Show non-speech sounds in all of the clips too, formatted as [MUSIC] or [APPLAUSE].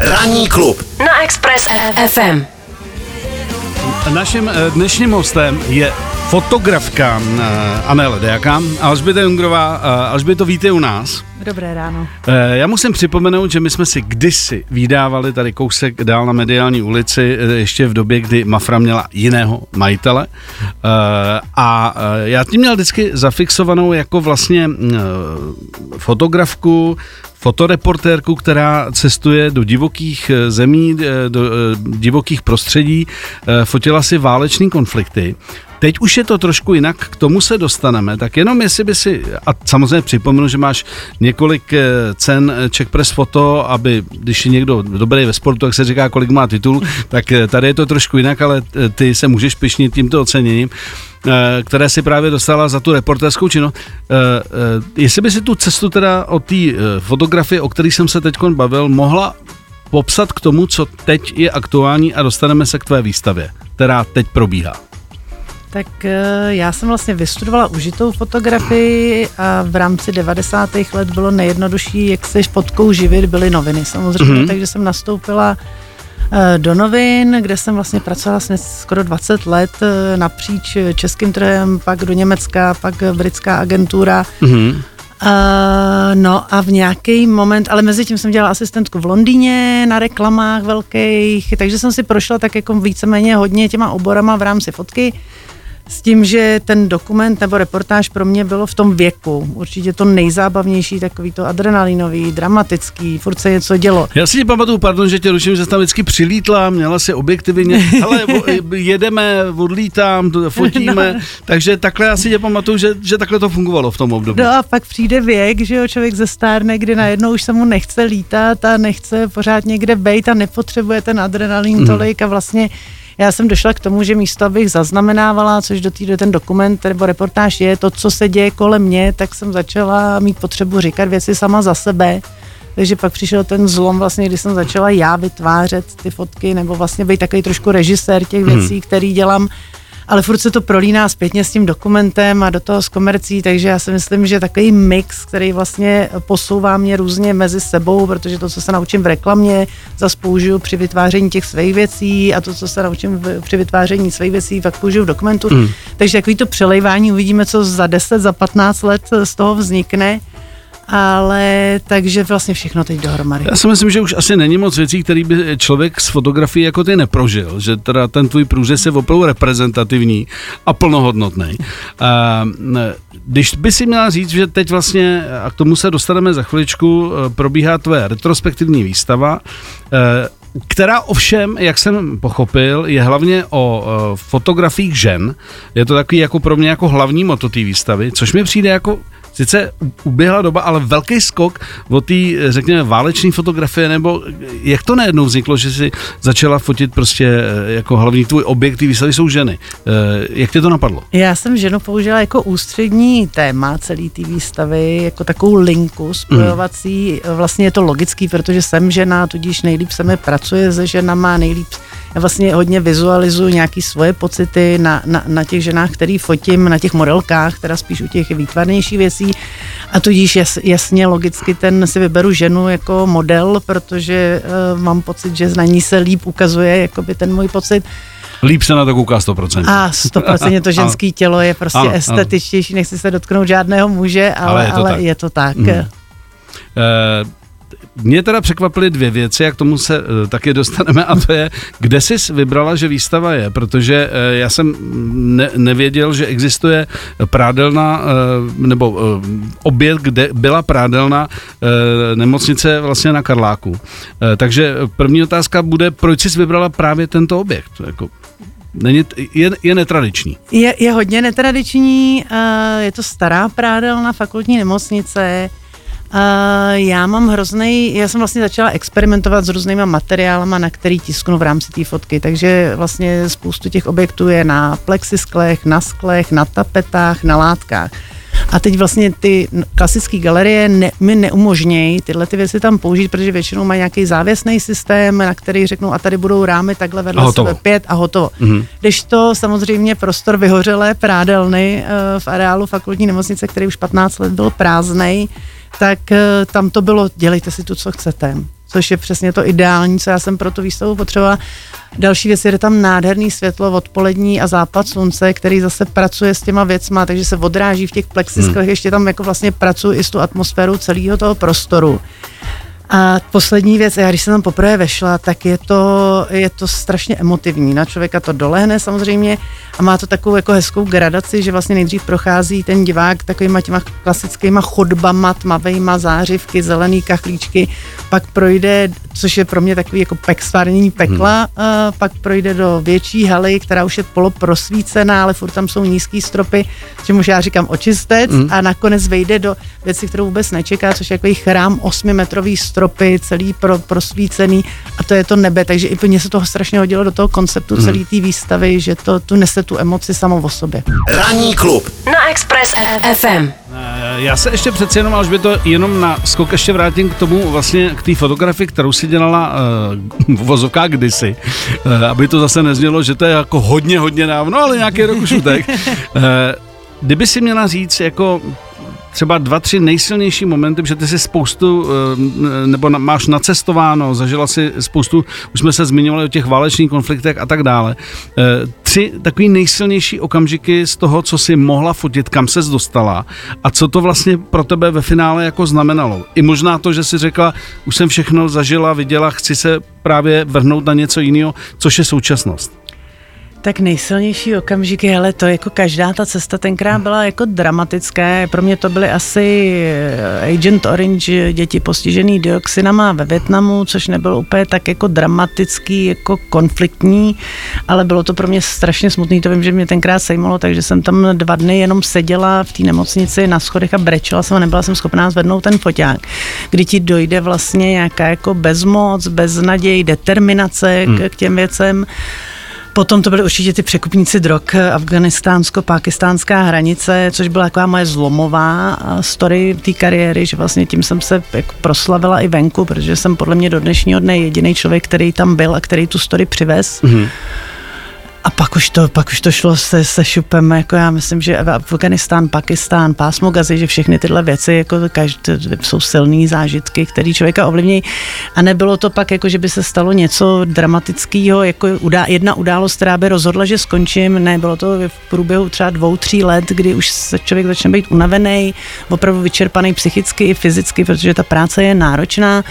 Ranní klub na Express FM. Naším eh, dnešním hostem je fotografka uh, Anela Dejaka, Alžběta Jungrová. Uh, Alžběto, víte u nás. Dobré ráno. Uh, já musím připomenout, že my jsme si kdysi vydávali tady kousek dál na mediální ulici, ještě v době, kdy Mafra měla jiného majitele. Uh, a uh, já tím měl vždycky zafixovanou jako vlastně uh, fotografku, fotoreportérku, která cestuje do divokých zemí, do divokých prostředí, fotila si váleční konflikty Teď už je to trošku jinak, k tomu se dostaneme, tak jenom jestli by si, a samozřejmě připomenu, že máš několik eh, cen eh, Czech Press Photo, aby když je někdo dobrý ve sportu, tak se říká, kolik má titul, [LAUGHS] tak eh, tady je to trošku jinak, ale ty se můžeš pišnit tímto oceněním které si právě dostala za tu reportérskou činnost. Jestli by si tu cestu teda o té fotografii, o které jsem se teď bavil, mohla popsat k tomu, co teď je aktuální a dostaneme se k tvé výstavě, která teď probíhá. Tak eh, já jsem vlastně vystudovala užitou fotografii a v rámci 90. let bylo nejjednodušší, jak se fotkou živit, byly noviny samozřejmě, mm-hmm. takže jsem nastoupila eh, do novin, kde jsem vlastně pracovala vlastně skoro 20 let eh, napříč českým trhem, pak do Německa, pak britská agentura. Mm-hmm. Uh, no a v nějaký moment, ale mezi tím jsem dělala asistentku v Londýně na reklamách velkých, takže jsem si prošla tak jako víceméně hodně těma oborama v rámci fotky. S tím, že ten dokument nebo reportáž pro mě bylo v tom věku určitě to nejzábavnější, takový to adrenalinový, dramatický, furt se něco dělo. Já si ti pamatuju, pardon, že tě ruším, že jsi tam vždycky přilítla, měla si objektivy, [LAUGHS] ale jedeme, odlítám, fotíme, no. takže takhle já si tě pamatuju, že, že takhle to fungovalo v tom období. No a pak přijde věk, že jo, člověk zestárne, kdy najednou už se mu nechce lítat a nechce pořád někde bejt a nepotřebuje ten adrenalin mm. tolik a vlastně já jsem došla k tomu, že místo, abych zaznamenávala, což do týdne ten dokument nebo reportáž je, to, co se děje kolem mě, tak jsem začala mít potřebu říkat věci sama za sebe. Takže pak přišel ten zlom, vlastně, kdy jsem začala já vytvářet ty fotky, nebo vlastně být takový trošku režisér těch hmm. věcí, hmm. který dělám ale furt se to prolíná zpětně s tím dokumentem a do toho s komercí, takže já si myslím, že takový mix, který vlastně posouvá mě různě mezi sebou, protože to, co se naučím v reklamě, zase použiju při vytváření těch svých věcí a to, co se naučím v, při vytváření svých věcí, fakt použiju v dokumentu. Mm. Takže takový to přelejvání uvidíme, co za 10, za 15 let z toho vznikne ale takže vlastně všechno teď dohromady. Já si myslím, že už asi není moc věcí, které by člověk s fotografií jako ty neprožil, že teda ten tvůj průřez je opravdu reprezentativní a plnohodnotný. Když by si měla říct, že teď vlastně, a k tomu se dostaneme za chviličku, e, probíhá tvoje retrospektivní výstava, e, která ovšem, jak jsem pochopil, je hlavně o e, fotografiích žen. Je to takový jako pro mě jako hlavní moto té výstavy, což mi přijde jako sice uběhla doba, ale velký skok od té, řekněme, váleční fotografie, nebo jak to najednou vzniklo, že si začala fotit prostě eh, jako hlavní tvůj objekt, ty výstavy jsou ženy. Eh, jak tě to napadlo? Já jsem ženu použila jako ústřední téma celé té výstavy, jako takovou linku spojovací. Mm. Vlastně je to logický, protože jsem žena, tudíž nejlíp se mi pracuje se ženama, nejlíp vlastně hodně vizualizuju nějaké svoje pocity na, na, na těch ženách, který fotím, na těch modelkách, teda spíš u těch výtvarnějších věcí. A tudíž jas, jasně, logicky ten si vyberu ženu jako model, protože uh, mám pocit, že na ní se líp ukazuje jakoby ten můj pocit. Líp se na to kouká 100%. A 100% to [LAUGHS] ženské tělo je prostě ano, estetičtější, nechci se dotknout žádného muže, ale, ale, je, to ale je to tak. Mm. Uh, mě teda překvapily dvě věci, jak tomu se uh, taky dostaneme, a to je, kde jsi vybrala, že výstava je, protože uh, já jsem ne, nevěděl, že existuje prádelná, uh, nebo objekt, kde byla prádelná uh, nemocnice vlastně na Karláku. Takže první otázka bude, proč jsi vybrala právě tento objekt? Jako, Není, je, je netradiční. Je, je hodně netradiční, je to stará prádelna fakultní nemocnice, Uh, já mám hrozný, já jsem vlastně začala experimentovat s různýma materiálama, na který tisknu v rámci té fotky, takže vlastně spoustu těch objektů je na plexisklech, na sklech, na tapetách, na látkách. A teď vlastně ty klasické galerie ne, mi neumožnějí tyhle ty věci tam použít, protože většinou mají nějaký závěsný systém, na který řeknou, a tady budou rámy takhle vedle sebe pět a hotovo. Mm-hmm. Když to samozřejmě prostor vyhořelé prádelny uh, v areálu fakultní nemocnice, který už 15 let byl prázdnej, tak eh, tam to bylo, dělejte si tu, co chcete. což je přesně to ideální, co já jsem pro tu výstavu potřebovala. Další věc je tam nádherný světlo, odpolední a západ slunce, který zase pracuje s těma věcma, takže se odráží v těch plexisklech, hmm. ještě tam jako vlastně pracuji i s tu atmosférou celého toho prostoru. A poslední věc, já když jsem tam poprvé vešla, tak je to, je to strašně emotivní. Na člověka to dolehne samozřejmě a má to takovou jako hezkou gradaci, že vlastně nejdřív prochází ten divák takovýma těma klasickýma chodbama, tmavejma, zářivky, zelený kachlíčky, pak projde, což je pro mě takový jako pek, stvárnění pekla, hmm. a pak projde do větší haly, která už je poloprosvícená, ale furt tam jsou nízký stropy, čemuž já říkám očistec hmm. a nakonec vejde do věci, kterou vůbec nečeká, což je takový chrám 8-metrový stropy, celý pro, prosvícený a to je to nebe, takže i mně se toho strašně hodilo do toho konceptu hmm. celé té výstavy, že to tu nese tu emoci samou o sobě. Ranní klub na Express FM. Eh, já se ještě přeci jenom, až by to jenom na skok ještě vrátím k tomu vlastně, k té fotografii, kterou si dělala uh, v vozovkách kdysi, uh, aby to zase neznělo, že to je jako hodně, hodně dávno, ale nějaký rok už utek. Uh, [LAUGHS] kdyby si měla říct, jako třeba dva, tři nejsilnější momenty, protože ty si spoustu, eh, nebo máš nacestováno, zažila si spoustu, už jsme se zmiňovali o těch válečných konfliktech a tak dále. Eh, tři takový nejsilnější okamžiky z toho, co si mohla fotit, kam ses dostala a co to vlastně pro tebe ve finále jako znamenalo. I možná to, že si řekla, už jsem všechno zažila, viděla, chci se právě vrhnout na něco jiného, což je současnost. Tak nejsilnější okamžiky, ale to jako každá ta cesta tenkrát byla jako dramatická. Pro mě to byly asi eh, Agent Orange, děti postižený dioxinama ve Větnamu, což nebylo úplně tak jako dramatický, jako konfliktní, ale bylo to pro mě strašně smutný. To vím, že mě tenkrát sejmalo, takže jsem tam dva dny jenom seděla v té nemocnici na schodech a brečela jsem a nebyla jsem schopná zvednout ten foťák, kdy ti dojde vlastně nějaká jako bezmoc, beznaděj, determinace hmm. k, k těm věcem. Potom to byly určitě ty překupníci drog, afganistánsko-pakistánská hranice, což byla taková moje zlomová story té kariéry, že vlastně tím jsem se jako proslavila i venku, protože jsem podle mě do dnešního dne jediný člověk, který tam byl a který tu story přivez. Mm-hmm. A pak už to, pak už to šlo se, se šupem, jako já myslím, že Afganistán, Pakistán, pásmo Gazy, že všechny tyhle věci jako každý, jsou silné zážitky, které člověka ovlivní. A nebylo to pak, jako že by se stalo něco dramatického, jako udá, jedna událost, která by rozhodla, že skončím. Ne, bylo to v průběhu třeba dvou, tří let, kdy už se člověk začne být unavený, opravdu vyčerpaný psychicky i fyzicky, protože ta práce je náročná.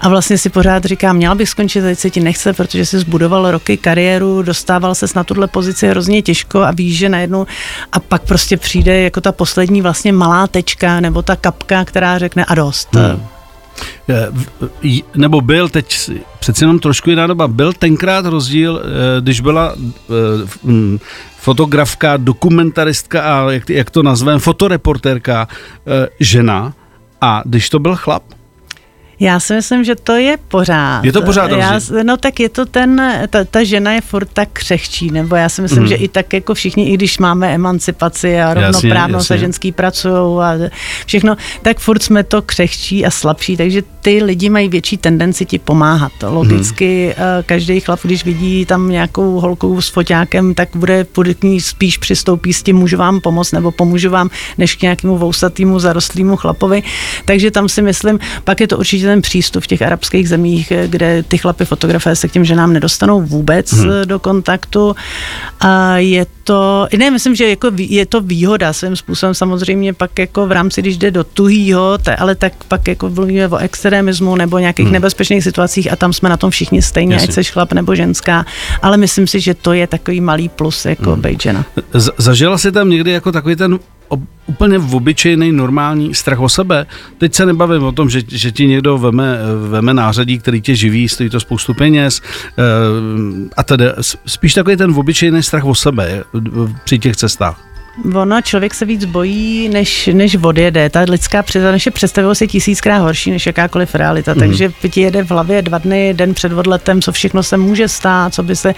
A vlastně si pořád říkám, měla bych skončit, teď se ti nechce, protože si zbudoval roky kariéru, dostával se na tuhle pozici hrozně těžko a víš, že najednou a pak prostě přijde jako ta poslední vlastně malá tečka nebo ta kapka, která řekne a dost. Hmm. Nebo byl teď přeci jenom trošku jiná doba. Byl tenkrát rozdíl, eh, když byla eh, hm, fotografka, dokumentaristka a jak, to nazveme, fotoreportérka eh, žena a když to byl chlap? Já si myslím, že to je pořád. Je to pořád já, No tak je to ten, ta, ta žena je furt tak křehčí, nebo já si myslím, mm. že i tak jako všichni, i když máme emancipaci a rovnoprávnost a ženský pracují a všechno, tak furt jsme to křehčí a slabší, takže ty lidi mají větší tendenci ti pomáhat. Logicky mm. každý chlap, když vidí tam nějakou holku s foťákem, tak bude, k ní spíš přistoupí s tím, můžu vám pomoct nebo pomůžu vám, než k nějakému vousatýmu, zarostlýmu chlapovi. Takže tam si myslím, pak je to určitě ten přístup v těch arabských zemích, kde ty chlapy fotografé se k těm ženám nedostanou vůbec hmm. do kontaktu. A je to, ne, myslím, že jako je to výhoda svým způsobem samozřejmě pak jako v rámci, když jde do tuhýho, ale tak pak jako mluvíme o extremismu nebo nějakých hmm. nebezpečných situacích a tam jsme na tom všichni stejně, Jasně. ať seš chlap nebo ženská, ale myslím si, že to je takový malý plus jako hmm. být žena. Zažila jsi tam někdy jako takový ten ob, úplně v obyčejný normální strach o sebe. Teď se nebavím o tom, že, že ti někdo veme, veme nářadí, který tě živí, stojí to spoustu peněz e, a tedy spíš takový ten obyčejný strach o sebe při těch cestách. Ono, člověk se víc bojí, než, než odjede. Ta lidská naše představivost je tisíckrát horší než jakákoliv realita. Mm. Takže ti jede v hlavě dva dny, den před odletem, co všechno se může stát, co by se...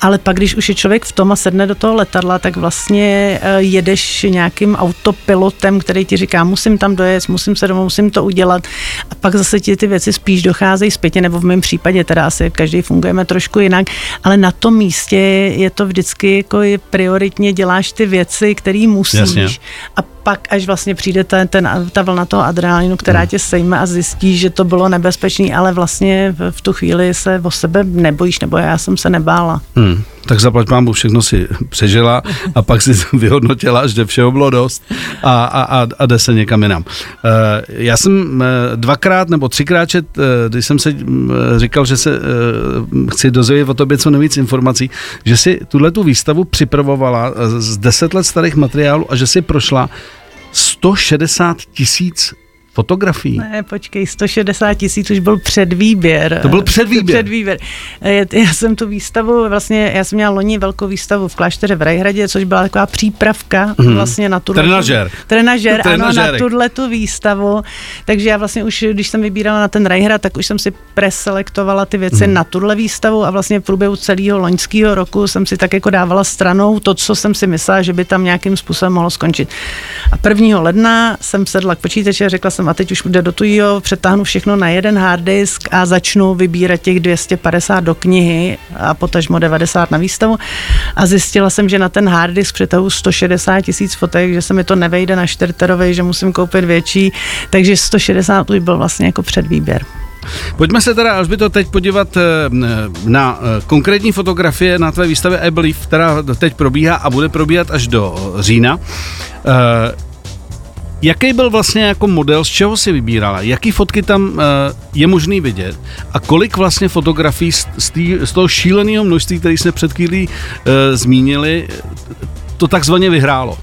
Ale pak, když už je člověk v tom a sedne do toho letadla, tak vlastně eh, jedeš nějakým autopilotem, který ti říká, musím tam dojet, musím se domů, musím to udělat. A pak zase ti ty věci spíš docházejí zpětně, nebo v mém případě teda asi každý fungujeme trošku jinak, ale na tom místě je to vždycky jako prioritně děláš ty věci, věci, který musíš. Jasně. A pak až vlastně přijde ten, ten, ta vlna toho adrenalinu, která hmm. tě sejme a zjistí, že to bylo nebezpečné, ale vlastně v, v tu chvíli se o sebe nebojíš, nebo já jsem se nebála. Hmm tak zaplať mámu, všechno si přežila a pak si [LAUGHS] vyhodnotila, že všeho bylo dost a, a, a, a jde se někam jinam. Eh, já jsem eh, dvakrát nebo třikrát čet, eh, když jsem se říkal, že se chci dozvědět o tobě co nejvíc informací, že si tuhle tu výstavu připravovala z deset let starých materiálů a že si prošla 160 tisíc fotografií? Ne, počkej, 160 tisíc už byl předvýběr. To byl předvýběr? Předvýběr. Já jsem tu výstavu, vlastně, já jsem měla loni velkou výstavu v klášteře v Rajhradě, což byla taková přípravka hmm. vlastně na tu Trenažer. Trenažer, ano, na tuhle tu výstavu. Takže já vlastně už, když jsem vybírala na ten Rajhrad, tak už jsem si preselektovala ty věci hmm. na tuhle výstavu a vlastně v průběhu celého loňského roku jsem si tak jako dávala stranou to, co jsem si myslela, že by tam nějakým způsobem mohlo skončit. A 1. ledna jsem sedla k počítači a řekla jsem, a teď už jde do tujího, přetáhnu všechno na jeden hard disk a začnu vybírat těch 250 do knihy a potažmo 90 na výstavu a zjistila jsem, že na ten hard disk přetahu 160 tisíc fotek, že se mi to nevejde na čtyřterovej, že musím koupit větší, takže 160 už byl vlastně jako předvýběr. Pojďme se teda, až by to teď podívat eh, na eh, konkrétní fotografie na tvé výstavě I Believe, která teď probíhá a bude probíhat až do října. Jaký byl vlastně jako model, z čeho si vybírala? Jaký fotky tam uh, je možný vidět? A kolik vlastně fotografií z, z, tý, z toho šíleného množství, které jsme před chvílí uh, zmínili, to takzvaně vyhrálo?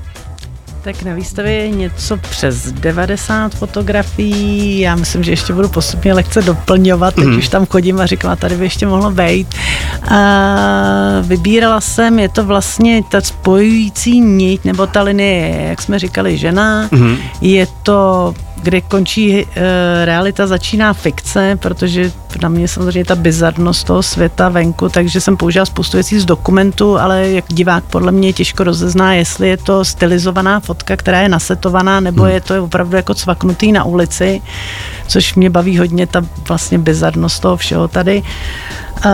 Tak na výstavě je něco přes 90 fotografií. Já myslím, že ještě budu postupně lehce doplňovat, teď mm. už tam chodím a říkám, a tady by ještě mohlo být. A vybírala jsem, je to vlastně ta spojující niť, nebo ta linie, jak jsme říkali, žena. Mm. Je to kde končí uh, realita, začíná fikce, protože na mě samozřejmě ta bizarnost toho světa venku, takže jsem použila spoustu věcí z dokumentu, ale jak divák podle mě těžko rozezná, jestli je to stylizovaná fotka, která je nasetovaná, nebo hmm. je to opravdu jako cvaknutý na ulici, což mě baví hodně ta vlastně bizarnost toho všeho tady. Uh,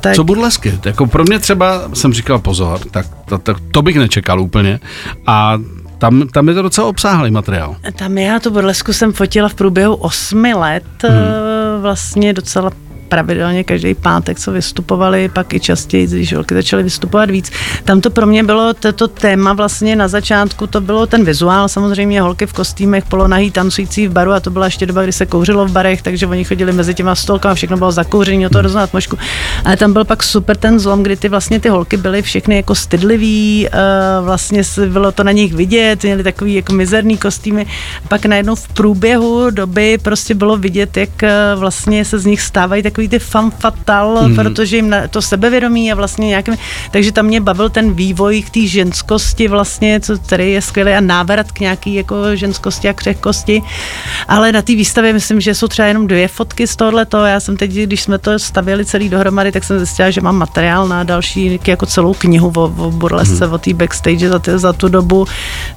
tak... Co burlesky? Jako pro mě třeba jsem říkal pozor, tak to, to, to bych nečekal úplně. A tam, tam je to docela obsáhlý materiál. Tam já tu burlesku jsem fotila v průběhu osmi let, hmm. vlastně docela pravidelně každý pátek, co vystupovali, pak i častěji, když holky začaly vystupovat víc. Tam to pro mě bylo, toto téma vlastně na začátku, to bylo ten vizuál, samozřejmě holky v kostýmech, polonahý, tancující v baru a to byla ještě doba, kdy se kouřilo v barech, takže oni chodili mezi těma stolkama, všechno bylo zakouření, to hroznou atmosféru. Ale tam byl pak super ten zlom, kdy ty vlastně ty holky byly všechny jako stydlivý, eh, vlastně bylo to na nich vidět, měli takový jako mizerný kostýmy. Pak najednou v průběhu doby prostě bylo vidět, jak eh, vlastně se z nich stávají takový takový ty fan fatal, mm. protože jim to sebevědomí a vlastně nějakým, takže tam mě bavil ten vývoj k té ženskosti vlastně, co tady je skvělý a návrat k nějaký jako ženskosti a křehkosti, ale na té výstavě myslím, že jsou třeba jenom dvě fotky z tohoto. Já jsem teď, když jsme to stavěli celý dohromady, tak jsem zjistila, že mám materiál na další jako celou knihu o, o burlesce, mm. o té backstage za, ty, za tu dobu,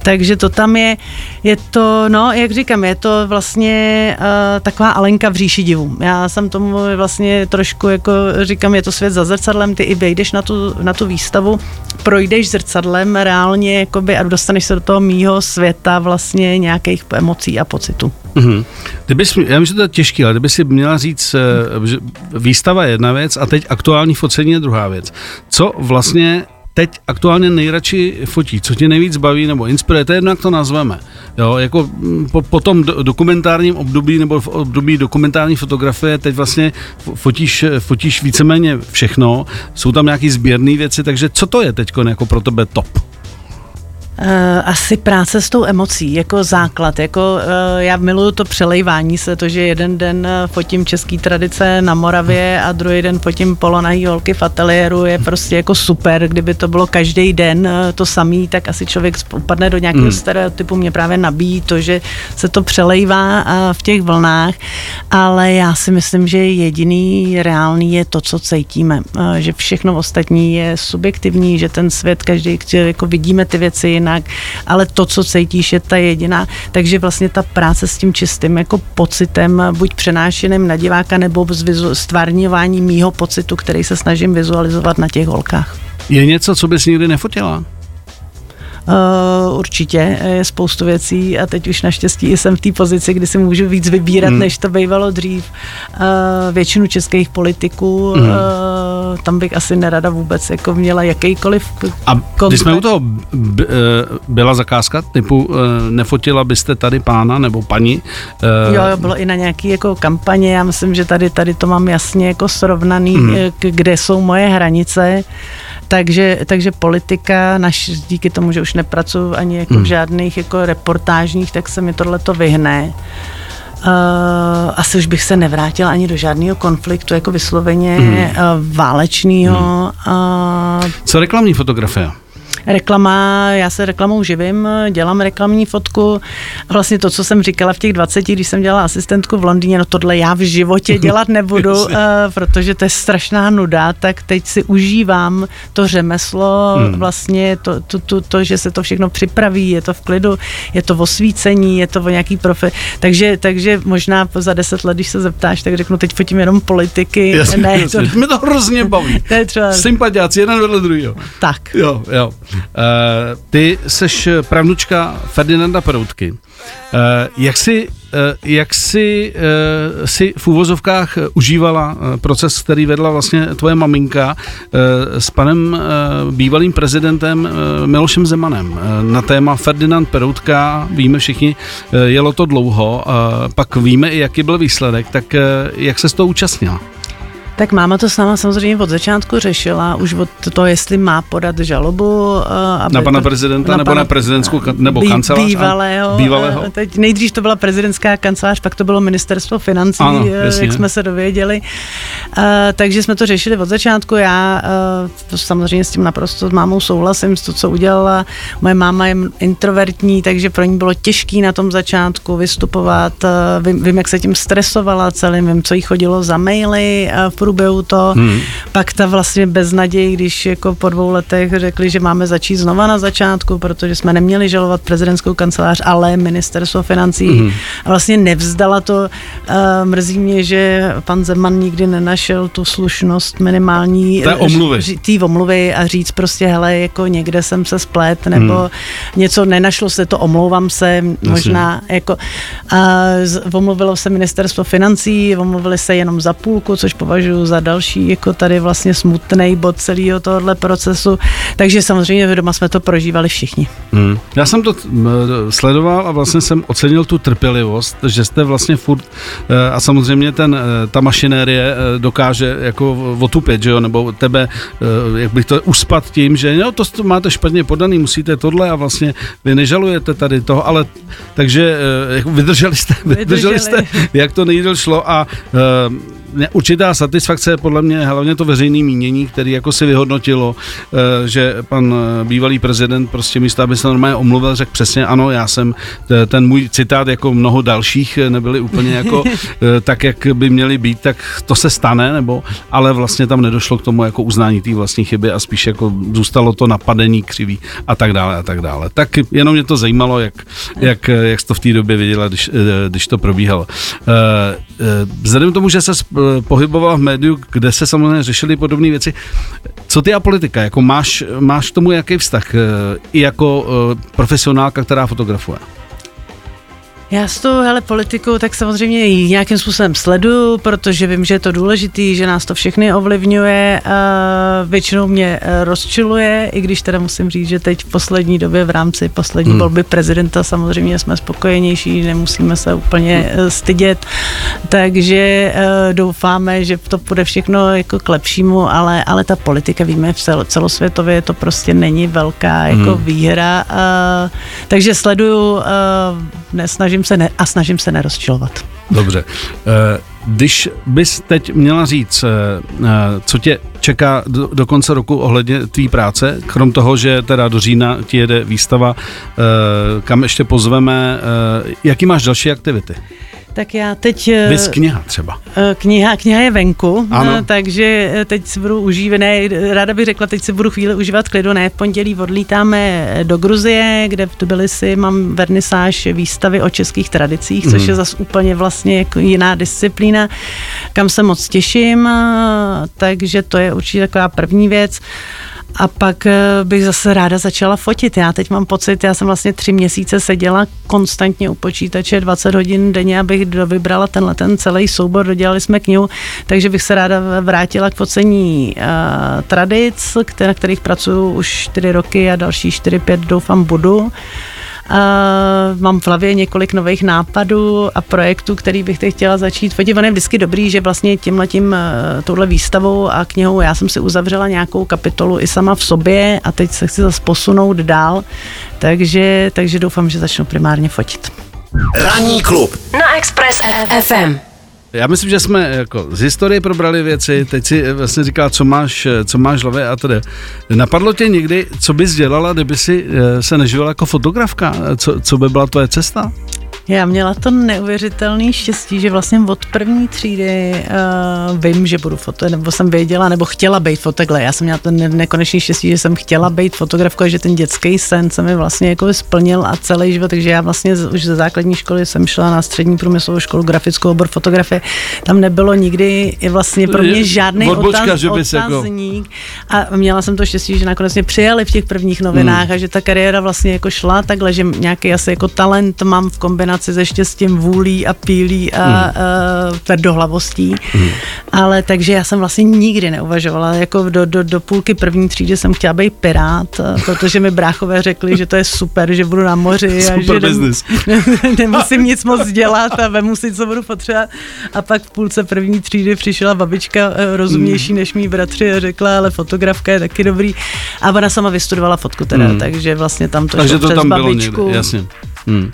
takže to tam je, je to, no, jak říkám, je to vlastně uh, taková Alenka v říši divů. Já jsem tomu vlastně vlastně trošku jako říkám, je to svět za zrcadlem, ty i vejdeš na tu, na tu výstavu, projdeš zrcadlem reálně jakoby, a dostaneš se do toho mýho světa vlastně nějakých emocí a pocitů. Mm-hmm. Kdybys, já myslím, že to je těžké, ale kdyby si měla říct, eh, že výstava je jedna věc a teď aktuální focení je druhá věc. Co vlastně teď aktuálně nejradši fotí, co tě nejvíc baví nebo inspiruje, to je jedno, jak to nazveme. Jo, jako mm, po, po tom dokumentárním období nebo v období dokumentární fotografie teď vlastně fotíš, fotíš víceméně všechno, jsou tam nějaký sběrné věci, takže co to je teď jako pro tebe top? Uh, asi práce s tou emocí, jako základ. Jako, uh, já miluju to přelejvání se, to, že jeden den eh, fotím český tradice na Moravě a druhý den fotím polonahý holky v ateliéru, je prostě jako super. Kdyby to bylo každý den to samý, tak asi člověk upadne do nějakého mm. stereotypu. Mě právě nabíjí to, že se to přelejvá v těch vlnách, ale já si myslím, že jediný reálný je to, co cítíme. Že všechno ostatní je subjektivní, že ten svět, každý, jako vidíme ty věci jinak, ale to, co cítíš, je ta jediná. Takže vlastně ta práce s tím čistým jako pocitem, buď přenášeným na diváka, nebo stvárňování mýho pocitu, který se snažím vizualizovat na těch holkách. Je něco, co bys nikdy nefotila? Uh, určitě je spoustu věcí a teď už naštěstí jsem v té pozici, kdy si můžu víc vybírat, hmm. než to bývalo dřív. Uh, většinu českých politiků, hmm. uh, tam bych asi nerada vůbec jako měla jakýkoliv A kontakt. když jsme u toho, b, byla zakázka typu nefotila byste tady pána nebo paní? Jo, jo, bylo i na nějaký jako kampaně, já myslím, že tady, tady to mám jasně jako srovnaný, hmm. kde jsou moje hranice. Takže, takže politika, naš, díky tomu, že už nepracuji ani jako hmm. v žádných jako reportážních, tak se mi tohle to vyhne. Uh, asi už bych se nevrátila ani do žádného konfliktu, jako vysloveně uh, válečného. Uh, Co reklamní fotografie? Reklama, já se reklamou živím, dělám reklamní fotku. Vlastně to, co jsem říkala v těch 20, když jsem dělala asistentku v Londýně, no tohle já v životě [LAUGHS] dělat nebudu, uh, protože to je strašná nuda, tak teď si užívám to řemeslo, hmm. vlastně to, to, to, to, že se to všechno připraví, je to v klidu, je to o svícení, je to o nějaký profi. Takže, takže možná za deset let, když se zeptáš, tak řeknu, teď fotím jenom politiky. Jasně, ne, jasně. To, mě to hrozně baví. [LAUGHS] To je třeba... Sympatiáci, jeden vedle druhého. Tak. Jo, jo. Uh, ty seš pravnučka Ferdinanda Peroutky. Uh, jak si, uh, jak si, uh, si v úvozovkách užívala proces, který vedla vlastně tvoje maminka s panem bývalým prezidentem Milošem Zemanem na téma Ferdinand Peroutka, víme všichni, jelo to dlouho, uh, pak víme i jaký byl výsledek, tak jak se z toho účastnila? Tak máma to sama samozřejmě od začátku řešila, už od to, jestli má podat žalobu. Eh, aby na pana prezidenta na nebo pana, na prezidentskou nebo bý, kancelář? Bývalého. bývalého. Eh, teď nejdřív to byla prezidentská kancelář, pak to bylo ministerstvo financí, ano, eh, jasně. jak jsme se dověděli. Uh, takže jsme to řešili od začátku. Já uh, samozřejmě s tím naprosto s mámou souhlasím, s to, co udělala. Moje máma je introvertní, takže pro ní bylo těžké na tom začátku vystupovat. Uh, vím, vím, jak se tím stresovala celým, vím, co jí chodilo za maily uh, v průběhu to. Hmm. Pak ta vlastně beznaděj, když jako po dvou letech řekli, že máme začít znova na začátku, protože jsme neměli žalovat prezidentskou kancelář, ale ministerstvo financí. Hmm. A vlastně nevzdala to. Uh, mrzí mě, že pan Zeman nikdy nenašel tu slušnost minimální té omluvy. Tý omluvy a říct prostě, hele, jako někde jsem se splet, nebo hmm. něco nenašlo se to, omlouvám se, možná Jasně. jako uh, omluvilo se ministerstvo financí, omluvili se jenom za půlku, což považuji považuji za další jako tady vlastně smutný bod celého tohohle procesu. Takže samozřejmě doma jsme to prožívali všichni. Hmm. Já jsem to sledoval a vlastně jsem ocenil tu trpělivost, že jste vlastně furt eh, a samozřejmě ten, eh, ta mašinérie eh, dokáže jako otupět, že jo, nebo tebe, jak bych to uspat tím, že jo, to máte špatně podaný, musíte tohle a vlastně vy nežalujete tady toho, ale takže vydrželi jste, [LAUGHS] vydrželi, vydrželi jste, jak to nejdel šlo a určitá satisfakce je podle mě hlavně to veřejné mínění, který jako si vyhodnotilo, eh, že pan eh, bývalý prezident prostě místo, aby se normálně omluvil, řekl přesně ano, já jsem eh, ten můj citát jako mnoho dalších nebyli úplně jako [LAUGHS] tak, jak by měli být, tak to se stane, nebo ale vlastně tam nedošlo k tomu jako uznání té vlastní chyby a spíš jako zůstalo to napadení křivý a tak dále a tak dále. Tak jenom mě to zajímalo, jak, jak, jak jsi to v té době viděla, když, když to probíhalo. Vzhledem k tomu, že se pohybovala v médiu, kde se samozřejmě řešily podobné věci. Co ty a politika? Jako máš, máš tomu jaký vztah? Eh, I jako eh, profesionálka, která fotografuje? Já s tou hele, politikou tak samozřejmě ji nějakým způsobem sleduju, protože vím, že je to důležitý, že nás to všechny ovlivňuje. A většinou mě eh, rozčiluje, i když teda musím říct, že teď v poslední době v rámci poslední hmm. volby prezidenta samozřejmě jsme spokojenější, nemusíme se úplně hmm. stydět. Takže uh, doufáme, že to bude všechno jako k lepšímu, ale, ale ta politika, víme, v cel, celosvětově to prostě není velká jako hmm. výhra. Uh, takže sleduju, nesnažím snažím se ne, a snažím se nerozčilovat. Dobře. Eh, když bys teď měla říct, eh, eh, co tě čeká do, do konce roku ohledně tvý práce, krom toho, že teda do října ti jede výstava, kam ještě pozveme, jaký máš další aktivity? Tak já teď... Vys kniha třeba. Kniha, kniha je venku, ano. takže teď si budu užívat, ne, ráda bych řekla, teď si budu chvíli užívat klidu, ne, v pondělí odlítáme do Gruzie, kde v Tbilisi mám vernisáž výstavy o českých tradicích, což mm. je zase úplně vlastně jako jiná disciplína, kam se moc těším, takže to je určitě taková první věc. A pak eh, bych zase ráda začala fotit. Já teď mám pocit, já jsem vlastně tři měsíce seděla konstantně u počítače 20 hodin denně, abych vybrala tenhle ten celý soubor, dodělali jsme knihu, takže bych se ráda vrátila k focení uh, tradic, které, na kterých pracuju už 4 roky a další 4-5 doufám budu. Uh, mám v hlavě několik nových nápadů a projektů, který bych teď chtěla začít fotit. Je vždycky dobrý, že vlastně tímhletím, uh, touhle výstavou a knihou já jsem si uzavřela nějakou kapitolu i sama v sobě a teď se chci zase posunout dál, takže, takže doufám, že začnu primárně fotit. Ranní klub na Express FM. Já myslím, že jsme jako z historie probrali věci, teď si vlastně říkala, co máš, co máš hlavě a tedy. Napadlo tě někdy, co bys dělala, kdyby si eh, se neživila jako fotografka? Co, co by byla tvoje cesta? Já měla to neuvěřitelné štěstí, že vlastně od první třídy uh, vím, že budu foto, nebo jsem věděla, nebo chtěla být fotogle. Já jsem měla to ne- nekonečný štěstí, že jsem chtěla být fotografkou a že ten dětský sen se mi vlastně jako splnil a celý život, takže já vlastně z, už ze základní školy jsem šla na střední průmyslovou školu grafickou obor fotografie. Tam nebylo nikdy vlastně pro mě žádný Odbočka, otaz, že bys jako- otazník. A měla jsem to štěstí, že nakonec mě přijali v těch prvních novinách Hmm. a že ta kariéra vlastně jako šla takhle, že nějaký asi jako talent mám v kombinaci se štěstím, vůlí a pílí a, Hmm. a tvrdohlavostí. Ale takže já jsem vlastně nikdy neuvažovala, jako do, do, do půlky první třídy jsem chtěla být pirát, a protože mi bráchové řekli, že to je super, že budu na moři a Super že nem- business. [LAUGHS] nemusím nic moc dělat a vemu si, co budu potřebovat. A pak v půlce první třídy přišla babička eh, rozumnější než mý bratři a řekla, ale fotografka je taky dobrý. A ona sama vystudovala fotku teda, Hmm. takže vlastně tam to Takže šlo to přes tam bylo babičku. někde, jasně. Hmm. Uh,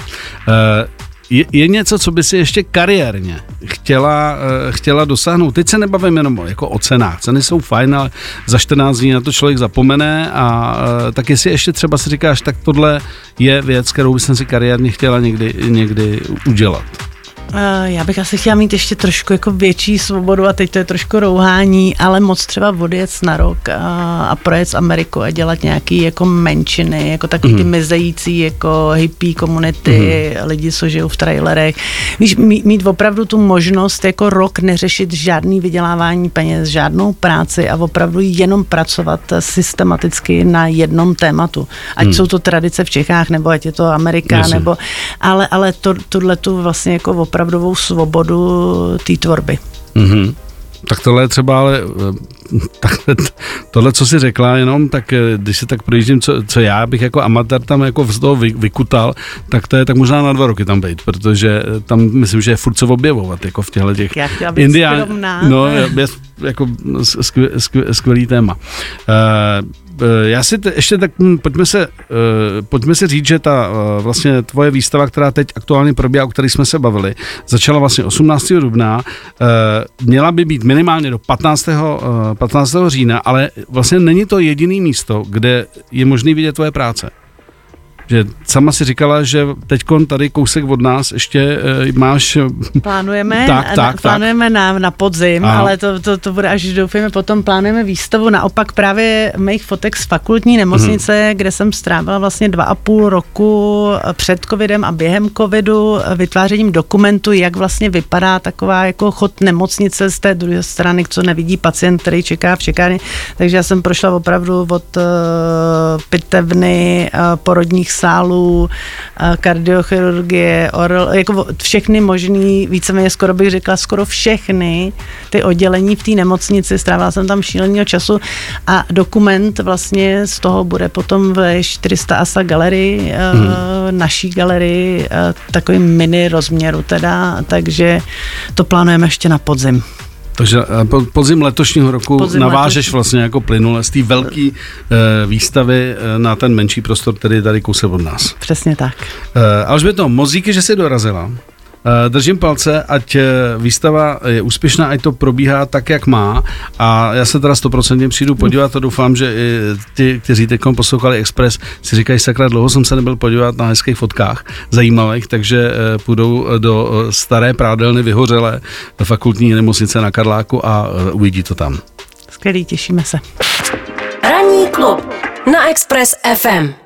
je, je něco, co by si ještě kariérně chtěla, uh, chtěla dosáhnout? Teď se nebavím jenom jako o cenách. Ceny jsou fajn, ale za 14 dní na to člověk zapomene a uh, tak jestli ještě třeba si říkáš, tak tohle je věc, kterou bych si kariérně chtěla někdy, někdy udělat. Eh, Já bych asi chtěla mít ještě trošku jako větší svobodu a teď to je trošku rouhání, ale moc třeba odjet na rok a, a projet z Ameriku a dělat nějaký jako menšiny, jako takový ty mizející jako hippie komunity, lidi, co žijou v trailerech. Víš, mít, mít opravdu tu možnost jako rok neřešit žádný vydělávání peněz, žádnou práci a opravdu jenom pracovat systematicky na jednom tématu. Ať jsou to tradice v Čechách, nebo ať je to Amerika, Jasně. nebo ale, ale to, tuhle tu vlastně jako opravdovou svobodu té tvorby. Mhm. Tak tohle je třeba, ale eh, takhle, tohle, co jsi řekla jenom, tak eh, když se tak projíždím, co, co já bych jako amatér tam jako z toho vy, vykutal, tak to je tak možná na dva roky tam být, protože eh, tam myslím, že je furt co objevovat, jako v těchto těch skromná. No, je, je jako skvělý, skvělý téma. Uh, já si te, ještě tak hm, pojďme se, uh, pojďme si říct, že ta uh, vlastně tvoje výstava, která teď aktuálně probíhá, o které jsme se bavili, začala vlastně 18. dubna, uh, měla by být minimálně do 15. Uh, 15. října, ale vlastně není to jediný místo, kde je možný vidět tvoje práce. Že sama si říkala, že teď tady kousek od nás ještě uh, máš... Plánujeme, Tak, [LAUGHS] tak, na, tak. plánujeme na, na podzim, Aha. ale to, to, to bude až doufejme, potom plánujeme výstavu. Naopak právě mých fotek z fakultní nemocnice, Mhm. kde jsem strávila vlastně dva a půl roku před covidem a během covidu vytvářením dokumentu, jak vlastně vypadá taková jako chod nemocnice z té druhé strany, co nevidí pacient, který čeká v čekárně. Takže já jsem prošla opravdu od uh, pitevny, uh, porodních sálů, uh, kardiochirurgie, oral, jako všechny možný, víceméně skoro bych řekla, skoro všechny ty oddělení v té nemocnici, strávila jsem tam šíleného času a dokument vlastně z toho bude potom ve 400 ASA galerii, hmm. naší galerii, uh, takový mini rozměru teda, takže to plánujeme ještě na podzim. Takže eh, po- podzim letošního roku Podzim navážeš letošní. vlastně jako plynule z té velké e, výstavy e, na ten menší prostor, který je tady kousek od nás. Přesně tak. E, Alžběto, moc díky, že jsi dorazila. E, držím palce, ať e, výstava je úspěšná, ať to probíhá tak, jak má. A já se teda stoprocentně přijdu podívat a doufám, že i ti, kteří teď poslouchali Express, si říkají, sakra, dlouho jsem se nebyl podívat na hezkých fotkách zajímavých, takže e, půjdou do staré prádelny vyhořelé fakultní nemocnice na Karláku a uvidí to tam. Skvělý, těšíme se. Ranní klub na Express FM.